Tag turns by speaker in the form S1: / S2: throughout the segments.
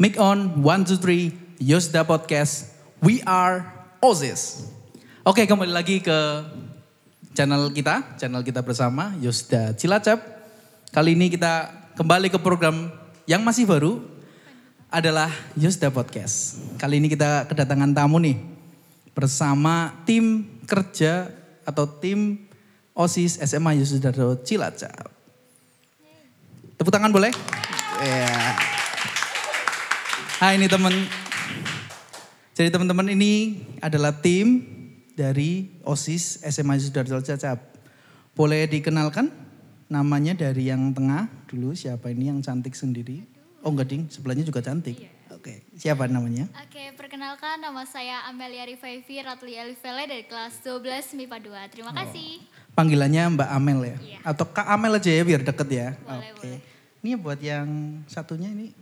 S1: Mic on, one, two, three, Yosda Podcast. We are OSIS. Oke, kembali lagi ke channel kita, channel kita bersama, Yosda Cilacap. Kali ini kita kembali ke program yang masih baru, adalah Yosda Podcast. Kali ini kita kedatangan tamu nih, bersama tim kerja atau tim OSIS SMA Yosda Cilacap. Tepuk tangan boleh? Ya. Hai ini teman. Jadi teman-teman ini adalah tim dari OSIS SMA Sudarjo Cacap. Boleh dikenalkan namanya dari yang tengah dulu siapa ini yang cantik sendiri? Oh enggak ding, sebelahnya juga cantik. Oke, siapa namanya?
S2: Oke, perkenalkan nama saya Amelia Rifaifi Ratli Elifele dari kelas 12 MIPA 2. Terima kasih.
S1: Panggilannya Mbak Amel ya?
S2: Iya.
S1: Atau Kak Amel aja ya biar deket ya?
S2: Boleh,
S1: Oke.
S2: boleh.
S1: Ini buat yang satunya ini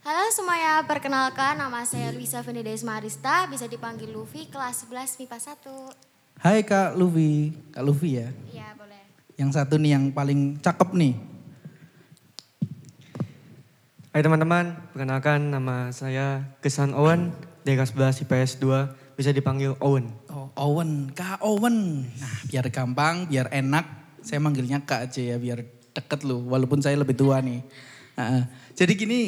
S3: Halo semuanya, perkenalkan nama saya Luisa Vendedes Marista, bisa dipanggil Luffy, kelas 11 MIPA 1.
S1: Hai Kak Luffy, Kak Luffy ya.
S3: Iya boleh.
S1: Yang satu nih yang paling cakep nih.
S4: Hai teman-teman, perkenalkan nama saya Kesan Owen dari kelas 11 IPS 2, bisa dipanggil Owen.
S1: Oh, Owen, Kak Owen. Nah, biar gampang, biar enak, saya manggilnya Kak aja ya, biar deket loh, walaupun saya lebih tua nih. Heeh. jadi gini,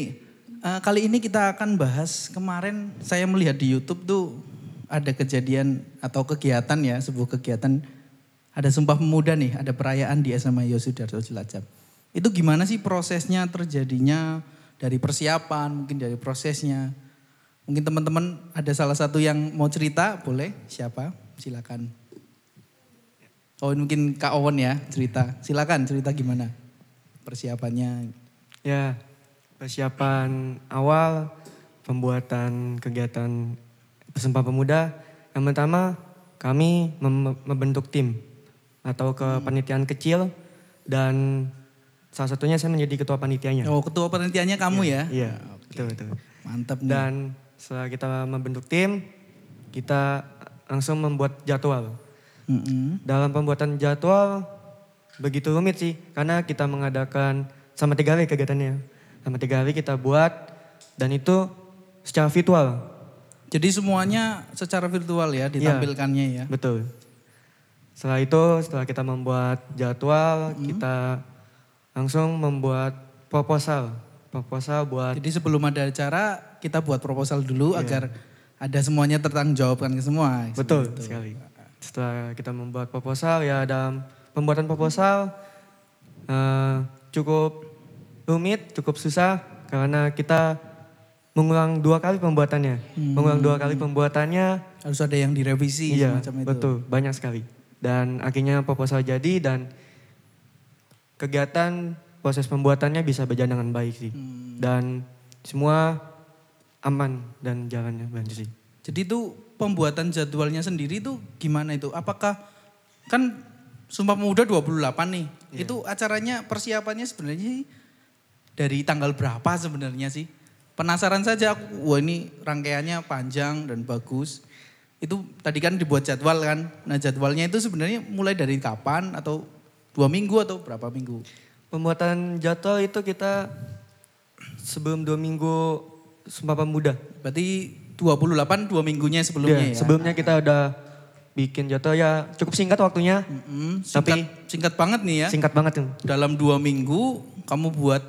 S1: eh, kali ini kita akan bahas kemarin saya melihat di YouTube tuh ada kejadian atau kegiatan ya, sebuah kegiatan ada Sumpah Pemuda nih, ada perayaan di SMA Yosudarso Cilacap. Itu gimana sih prosesnya terjadinya dari persiapan, mungkin dari prosesnya. Mungkin teman-teman ada salah satu yang mau cerita, boleh? Siapa? Silakan. Oh mungkin Kak Owen ya cerita. Silakan cerita gimana persiapannya.
S4: Ya, persiapan awal pembuatan kegiatan Pesumpah Pemuda. Yang pertama, kami mem- membentuk tim atau kepanitiaan kecil dan salah satunya saya menjadi ketua panitianya.
S1: Oh ketua penelitiannya kamu ya?
S4: Iya, betul betul.
S1: Mantap nih.
S4: Dan setelah kita membentuk tim, kita langsung membuat jadwal.
S1: Mm-mm.
S4: Dalam pembuatan jadwal begitu rumit sih, karena kita mengadakan sama tiga hari kegiatannya. Sama tiga hari kita buat dan itu secara virtual.
S1: Jadi semuanya secara virtual ya ditampilkannya ya.
S4: Betul. Setelah itu, setelah kita membuat jadwal,
S1: Hmm.
S4: kita langsung membuat proposal. Proposal buat
S1: Jadi sebelum ada acara kita buat proposal dulu
S4: Iya.
S1: agar ada semuanya tertanggungjawabkan ke semua.
S4: Betul
S1: itu.
S4: sekali. Setelah kita membuat proposal ya dalam pembuatan proposal eh, cukup rumit, cukup susah karena kita mengulang dua kali pembuatannya. Mengulang dua kali pembuatannya.
S1: Harus ada yang direvisi
S4: Iya,
S1: semacam itu.
S4: betul, banyak sekali. Dan akhirnya proposal jadi dan kegiatan proses pembuatannya bisa berjalan dengan baik sih.
S1: Hmm.
S4: Dan semua aman dan jalannya bagus sih.
S1: Jadi itu pembuatan jadwalnya sendiri itu gimana itu? Apakah kan Sumpah Pemuda 28 nih.
S4: Iya.
S1: Itu acaranya persiapannya sebenarnya sih dari tanggal berapa sebenarnya sih? Penasaran saja aku, wah ini rangkaiannya panjang dan bagus. Itu tadi kan dibuat jadwal kan. Nah jadwalnya itu sebenarnya mulai dari kapan atau dua minggu atau berapa minggu?
S4: Pembuatan jadwal itu kita sebelum dua minggu Sumpah Pemuda.
S1: Berarti 28 dua minggunya sebelumnya
S4: Iya,
S1: ya?
S4: Sebelumnya kita udah bikin jadwal ya cukup singkat waktunya.
S1: Mm-mm, singkat,
S4: Tapi-
S1: singkat banget nih ya.
S4: Singkat banget tuh.
S1: dalam dua minggu kamu buat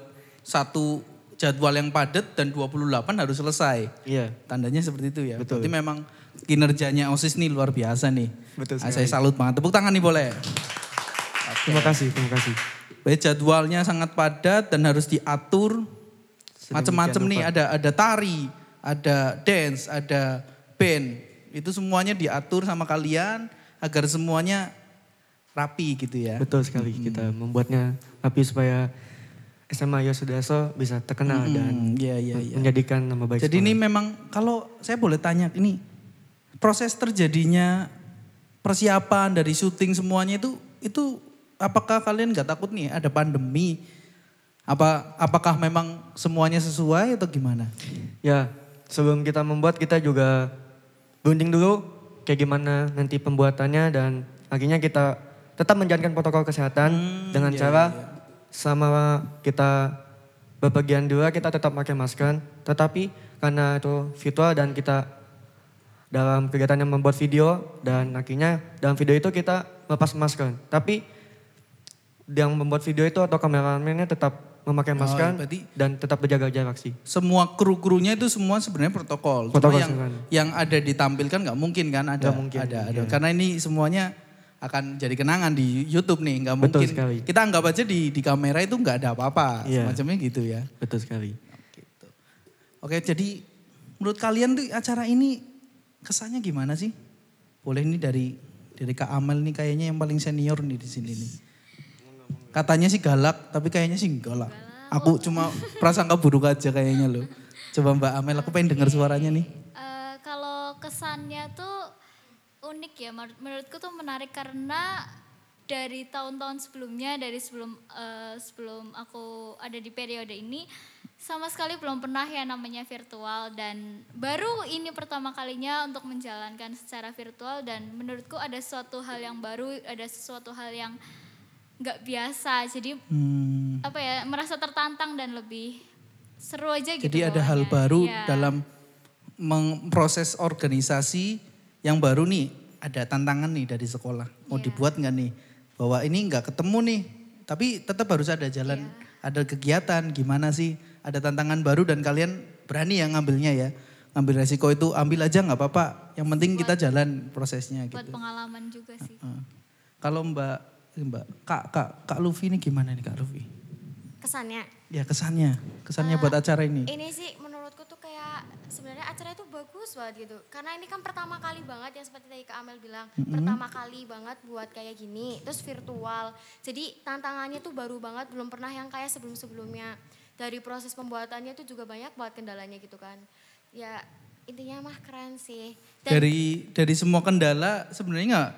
S1: satu jadwal yang padat dan 28 harus selesai.
S4: Iya.
S1: Tandanya seperti itu ya.
S4: Betul.
S1: Berarti memang kinerjanya OSIS nih luar biasa nih.
S4: Betul
S1: Ah,
S4: sekali.
S1: saya salut banget. Tepuk tangan nih boleh.
S4: Terima kasih, terima kasih.
S1: Baik jadwalnya sangat padat dan harus diatur macam-macam nih. Ada ada tari, ada dance, ada band. Itu semuanya diatur sama kalian agar semuanya rapi gitu ya.
S4: Betul sekali kita membuatnya rapi supaya SMA Yosudarso bisa terkenal dan
S1: Hmm, iya iya iya.
S4: menjadikan nama baik
S1: Jadi
S4: sekolah.
S1: ini memang kalau saya boleh tanya ini proses terjadinya persiapan dari syuting semuanya itu itu apakah kalian nggak takut nih ada pandemi? Apa apakah memang semuanya sesuai atau gimana?
S4: Ya, sebelum kita membuat kita juga bonding dulu kayak gimana nanti pembuatannya dan akhirnya kita tetap menjalankan protokol kesehatan
S1: Hmm,
S4: dengan
S1: iya,
S4: cara
S1: iya.
S4: Sama kita bepergian dua kita tetap pakai masker, tetapi karena itu virtual dan kita dalam kegiatan yang membuat video dan akhirnya dalam video itu kita lepas masker. Tapi yang membuat video itu atau kameramennya tetap memakai
S1: Oh,
S4: masker
S1: berarti-
S4: dan tetap berjaga jarak sih.
S1: Semua kru-krunya itu semua sebenarnya protokol. Cuma
S4: Protokol
S1: yang
S4: sebenarnya.
S1: yang ada ditampilkan nggak mungkin kan ada
S4: Nggak mungkin,
S1: ada ada
S4: iya.
S1: karena ini semuanya akan jadi kenangan di YouTube nih nggak
S4: Betul
S1: mungkin
S4: sekali.
S1: kita anggap aja di di kamera itu nggak ada apa-apa
S4: Iya.
S1: semacamnya gitu ya.
S4: Betul sekali.
S1: Gitu. Oke, jadi menurut kalian tuh acara ini kesannya gimana sih? Boleh nih dari dari Kak Amel nih kayaknya yang paling senior nih di sini nih. Katanya sih galak, tapi kayaknya sih enggak lah. Aku cuma prasangka buruk aja kayaknya loh. Coba Mbak Amel, aku pengen dengar suaranya nih.
S2: Eh, kalau kesannya tuh unik ya, menur- menurutku tuh menarik karena dari tahun-tahun sebelumnya, dari sebelum eh, sebelum aku ada di periode ini, sama sekali belum pernah ya namanya virtual dan baru ini pertama kalinya untuk menjalankan secara virtual dan menurutku ada suatu hal yang baru, ada sesuatu hal yang nggak biasa, jadi
S1: Hmm,
S2: apa ya merasa tertantang dan lebih seru aja gitu.
S1: jadi ada hal
S2: bawaannya.
S1: baru
S2: Iya.
S1: dalam memproses organisasi yang baru nih. Ada tantangan nih dari sekolah. Mau
S2: Iya.
S1: dibuat nggak nih? Bahwa ini nggak ketemu nih, tapi tetap harus ada jalan,
S2: Iya.
S1: ada kegiatan. Gimana sih? Ada tantangan baru dan kalian berani ya ngambilnya ya. Ngambil resiko itu ambil aja nggak apa-apa. Yang penting kita jalan prosesnya
S2: buat
S1: gitu.
S2: pengalaman juga sih.
S1: Heeh. Kalau Mbak Mbak Kak Kak Kak Luffy ini gimana nih Kak Luffy?
S3: Kesannya.
S1: Ya kesannya, kesannya
S3: Eh,
S1: buat acara ini.
S3: Ini sih menurutku tuh kayak sebenarnya acara itu bagus banget gitu. Karena ini kan pertama kali banget yang seperti tadi Kak Amel bilang, pertama kali banget buat kayak gini, terus virtual. Jadi tantangannya tuh baru banget, belum pernah yang kayak sebelum-sebelumnya. Dari proses pembuatannya tuh juga banyak banget kendalanya gitu kan. Ya intinya mah keren sih. Dan
S1: dari dari semua kendala sebenarnya nggak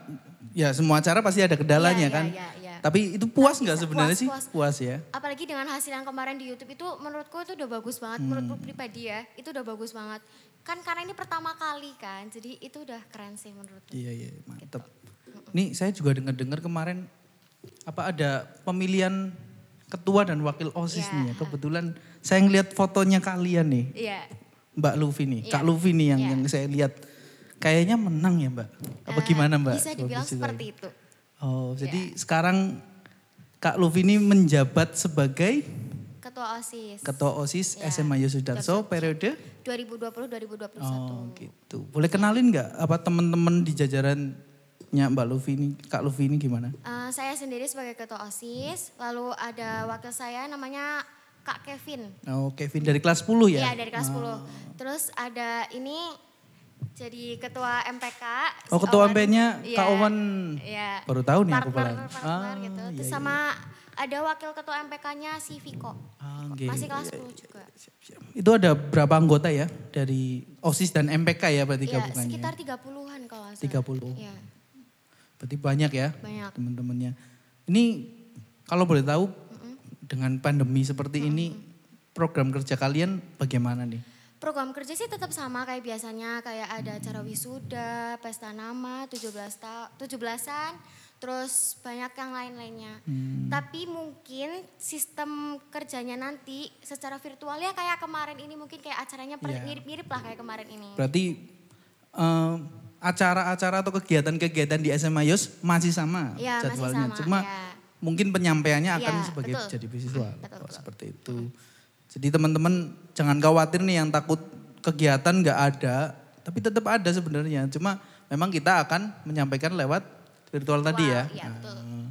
S1: ya semua acara pasti ada kendalanya
S3: Iya,
S1: kan
S3: iya, iya.
S1: tapi itu puas nggak sebenarnya
S3: puas,
S1: sih
S3: puas.
S1: puas ya
S3: apalagi dengan hasil yang kemarin di YouTube itu menurutku itu udah bagus banget
S1: Hmm.
S3: menurutku pribadi ya itu udah bagus banget kan karena ini pertama kali kan jadi itu udah keren sih menurutku
S1: iya iya mantep
S3: Gitu.
S1: nih saya juga dengar dengar kemarin apa ada pemilihan ketua dan wakil osis
S3: Iya.
S1: nih ya kebetulan saya ngeliat fotonya kalian nih
S3: iya
S1: Mbak Luffy nih
S3: Iya.
S1: Kak Luffy nih yang
S3: Iya.
S1: yang saya lihat kayaknya menang ya Mbak apa
S3: Eh,
S1: gimana Mbak
S3: bisa dibilang seperti itu
S1: oh jadi
S3: Iya.
S1: sekarang Kak Luffy ini menjabat sebagai
S3: ketua osis
S1: Ketua OSIS
S3: Ya,
S1: SMA Yosudarso periode
S3: 2020 2021
S1: Oh gitu. Boleh kenalin nggak apa teman-teman di jajarannya Mbak Luffy ini, Kak Luffy ini gimana?
S3: Eh, saya sendiri sebagai ketua osis lalu ada wakil saya namanya Kak Kevin
S1: Oh Kevin dari kelas 10 ya?
S3: Iya dari kelas 10 terus ada ini jadi ketua MPK
S1: Oh
S3: si
S1: ketua
S3: Owan.
S1: MP-nya
S3: Iya,
S1: Kak Owan
S3: Iya.
S1: baru tahu nih aku
S3: partner,
S1: malah.
S3: partner gitu.
S1: iya,
S3: Terus
S1: iya.
S3: sama ada wakil ketua MPK-nya si Viko.
S1: Ah, oke.
S3: Masih kelas
S1: Iya,
S3: 10 juga.
S1: Itu ada berapa anggota ya dari OSIS dan MPK ya berarti
S3: Iya,
S1: gabungannya?
S3: sekitar 30-an kalau salah.
S1: 30.
S3: Iya,
S1: Berarti banyak ya
S3: banyak.
S1: teman-temannya. Ini kalau boleh tahu dengan pandemi seperti ini program kerja kalian bagaimana nih?
S3: Program kerja sih tetap sama kayak biasanya, kayak ada acara wisuda, pesta nama, 17 ta 17-an, terus banyak yang lain-lainnya.
S1: Hmm.
S3: Tapi mungkin sistem kerjanya nanti secara virtual ya kayak kemarin ini mungkin kayak acaranya
S1: Iya.
S3: mirip-mirip lah kayak kemarin ini.
S1: Berarti eh, acara-acara atau kegiatan-kegiatan di SMA Yos masih sama
S3: masih
S1: jadwalnya.
S3: sama,
S1: Cuma
S3: iya.
S1: Mungkin penyampaiannya akan
S3: Iya,
S1: sebagai
S3: betul.
S1: jadi visual.
S3: betul, betul.
S1: seperti itu. Jadi teman-teman jangan khawatir nih yang takut kegiatan nggak ada, tapi tetap ada sebenarnya. Cuma memang kita akan menyampaikan lewat virtual tadi ya.
S3: Iya, betul.
S1: Nah,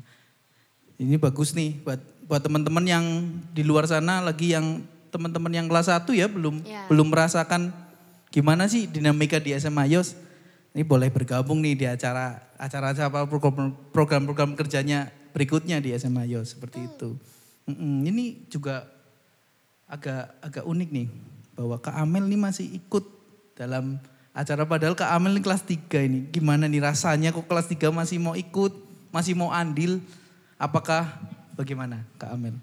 S1: ini bagus nih buat buat teman-teman yang di luar sana lagi yang teman-teman yang kelas 1 ya belum
S3: Iya.
S1: belum merasakan gimana sih dinamika di SMA Yos. Ini boleh bergabung nih di acara acara-acara program- program-program kerjanya berikutnya di SMA Yos seperti itu. Mm-mm, ini juga agak agak unik nih bahwa Kak Amel ini masih ikut dalam acara padahal Kak Amel ini kelas 3 ini. Gimana nih rasanya kok kelas 3 masih mau ikut, masih mau andil? Apakah bagaimana Kak Amel?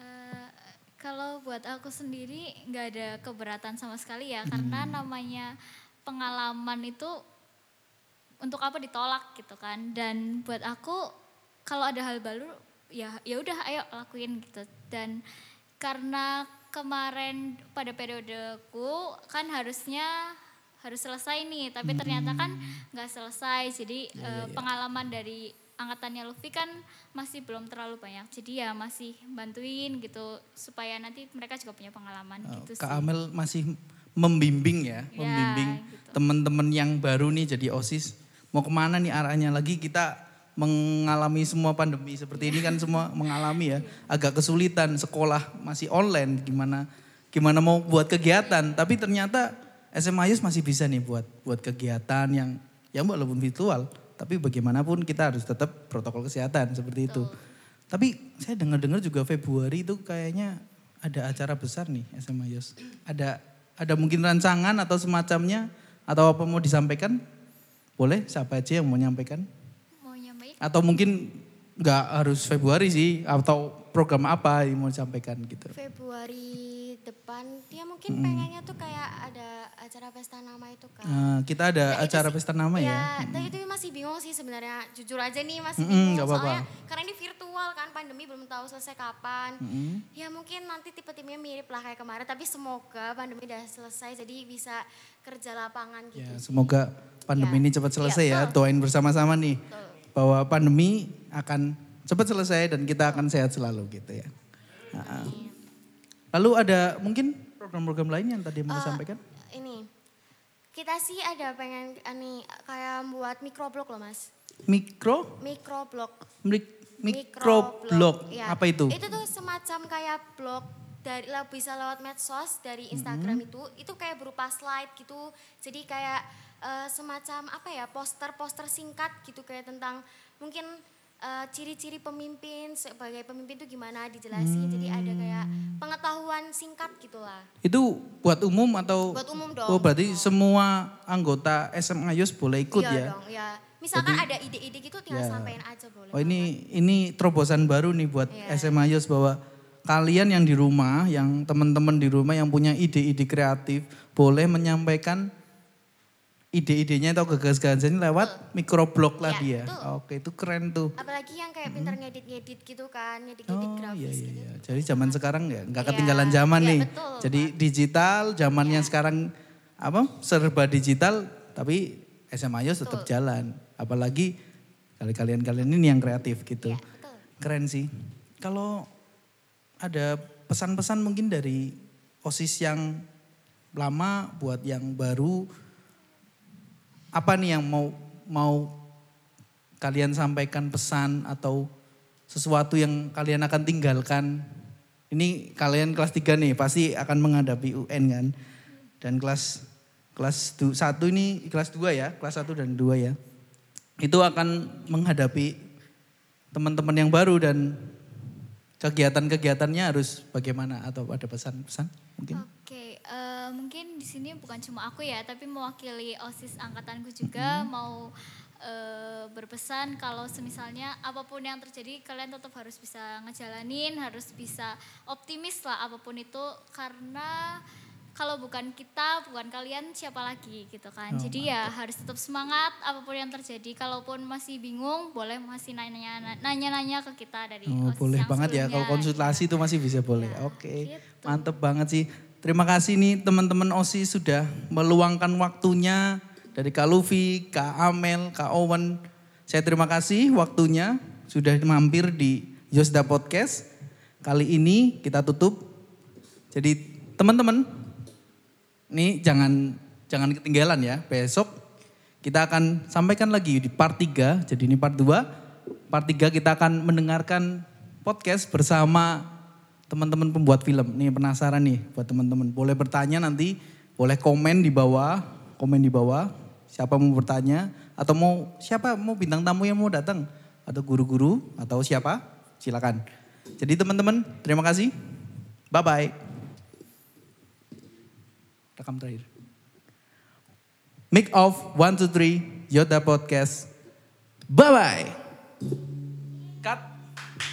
S2: Eh, kalau buat aku sendiri nggak ada keberatan sama sekali ya karena namanya pengalaman itu untuk apa ditolak gitu kan dan buat aku kalau ada hal baru ya ya udah ayo lakuin gitu dan karena kemarin pada periodeku kan harusnya harus selesai nih, tapi ternyata kan nggak selesai. Jadi eh, pengalaman dari angkatannya Luffy kan masih belum terlalu banyak. Jadi ya masih bantuin gitu supaya nanti mereka juga punya pengalaman
S1: Oh,
S2: gitu
S1: Kak
S2: sih.
S1: Amel masih membimbing ya,
S2: Ya,
S1: membimbing
S2: gitu.
S1: teman-teman yang baru nih jadi OSIS. Mau ke mana nih arahnya lagi kita mengalami semua pandemi seperti ini kan semua mengalami ya. Agak kesulitan sekolah masih online gimana gimana mau buat kegiatan. Tapi ternyata SMA Yus masih bisa nih buat buat kegiatan yang ya walaupun virtual. Tapi bagaimanapun kita harus tetap protokol kesehatan seperti itu. Tapi saya dengar-dengar juga Februari itu kayaknya ada acara besar nih SMA Yos. Ada ada mungkin rancangan atau semacamnya atau apa mau disampaikan? Boleh siapa aja yang mau nyampaikan? Atau mungkin nggak harus Februari sih atau program apa yang mau disampaikan gitu.
S3: Februari depan dia mungkin pengennya tuh kayak ada acara pesta nama itu kan.
S1: Nah, kita ada
S3: Nah,
S1: acara
S3: sih-
S1: pesta nama ya.
S3: Ya, tapi itu masih bingung sih sebenarnya. Jujur aja nih masih
S1: Mm-mm,
S3: bingung.
S1: nggak apa-apa.
S3: Soalnya karena ini virtual kan, pandemi belum tahu selesai kapan. Ya mungkin nanti tipe-tipenya mirip lah kayak kemarin. Tapi semoga pandemi udah selesai jadi bisa kerja lapangan gitu.
S1: Ya, semoga pandemi
S3: Ya.
S1: ini cepat selesai ya.
S3: Ya, betul.
S1: Doain bersama-sama nih
S3: Betul.
S1: Bahwa pandemi akan cepat selesai dan kita akan sehat selalu gitu ya. Nah, Lalu ada mungkin program-program lain yang tadi mau
S3: Eh,
S1: disampaikan?
S3: Ini kita sih ada pengen nih kayak buat microblog loh mas.
S1: Mikro,
S3: Microblog.
S1: mik, mikroblog.
S3: ya.
S1: Apa itu?
S3: Itu tuh semacam kayak blog dari bisa lewat medsos dari Instagram
S1: Mm-hmm.
S3: itu itu kayak berupa slide gitu. Jadi kayak eh, semacam apa ya poster-poster singkat gitu kayak tentang mungkin eh, ciri-ciri pemimpin sebagai pemimpin itu gimana dijelasin. Jadi ada kayak
S1: Hmm.
S3: pengetahuan singkat gitulah.
S1: Itu buat umum atau?
S3: Buat umum dong.
S1: Oh berarti semua anggota SMA Yus boleh ikut
S3: iya
S1: ya?
S3: dong, ya. Misalkan ada ide-ide gitu tinggal
S1: Ya.
S3: sampein aja boleh.
S1: Oh ini ini terobosan baru nih buat
S3: Iya.
S1: SMA Yus bahwa kalian yang di rumah, yang teman-teman di rumah yang punya ide-ide kreatif boleh menyampaikan ide-idenya atau gagasan-gagasannya lewat mikroblog tadi ya.
S3: betul.
S1: Oke itu keren tuh.
S3: Apalagi yang kayak pintar ngedit-ngedit gitu kan, ngedit-ngedit
S1: Oh
S3: grafis
S1: iya iya
S3: gitu.
S1: iya. Jadi zaman sekarang ya nggak
S3: Iya,
S1: ketinggalan zaman
S3: iya,
S1: nih.
S3: betul,
S1: Jadi digital, zamannya
S3: Iya.
S1: sekarang apa? Serba digital tapi SMA Yus tetap jalan. Apalagi kali kalian-kalian ini yang kreatif gitu.
S3: Iya, betul.
S1: Keren sih. Kalau ada pesan-pesan mungkin dari OSIS yang lama buat yang baru apa nih yang mau mau kalian sampaikan pesan atau sesuatu yang kalian akan tinggalkan. Ini kalian kelas 3 nih pasti akan menghadapi UN kan. Dan kelas kelas 1 ini kelas 2 ya, kelas 1 dan 2 ya. Itu akan menghadapi teman-teman yang baru dan kegiatan-kegiatannya harus bagaimana atau ada pesan-pesan mungkin?
S2: Eh, mungkin di sini bukan cuma aku ya, tapi mewakili OSIS angkatanku juga mau eh, berpesan kalau semisalnya apa pun yang terjadi kalian tetap harus bisa ngejalanin, harus bisa optimis lah apa pun itu karena kalau bukan kita, bukan kalian siapa lagi gitu kan.
S1: Oh,
S2: Jadi ya harus tetap semangat apa pun yang terjadi. Kalaupun masih bingung, boleh masih nanya nanya-nanya ke kita dari
S1: Oh,
S2: OSIS
S1: boleh
S2: yang
S1: banget ya kalau konsultasi itu masih bisa boleh.
S2: Ya,
S1: Oke.
S2: gitu.
S1: Mantep banget sih. Terima kasih nih teman-teman OSIS sudah meluangkan waktunya dari Kak Luffy, Kak Amel, Kak Owen. Saya terima kasih waktunya sudah mampir di Yosda Podcast. Kali ini kita tutup. Jadi teman-teman, ini jangan jangan ketinggalan ya. Besok kita akan sampaikan lagi di part 3. Jadi ini part 2. Part 3 kita akan mendengarkan podcast bersama teman-teman pembuat film. Nih penasaran nih buat teman-teman. Boleh bertanya nanti, boleh komen di bawah, komen di bawah. Siapa mau bertanya atau mau siapa mau bintang tamu yang mau datang atau guru-guru atau siapa? Silakan. Jadi teman-teman, terima kasih. Bye bye. Rekam terakhir. Make off one two three Yoda Podcast. Bye bye.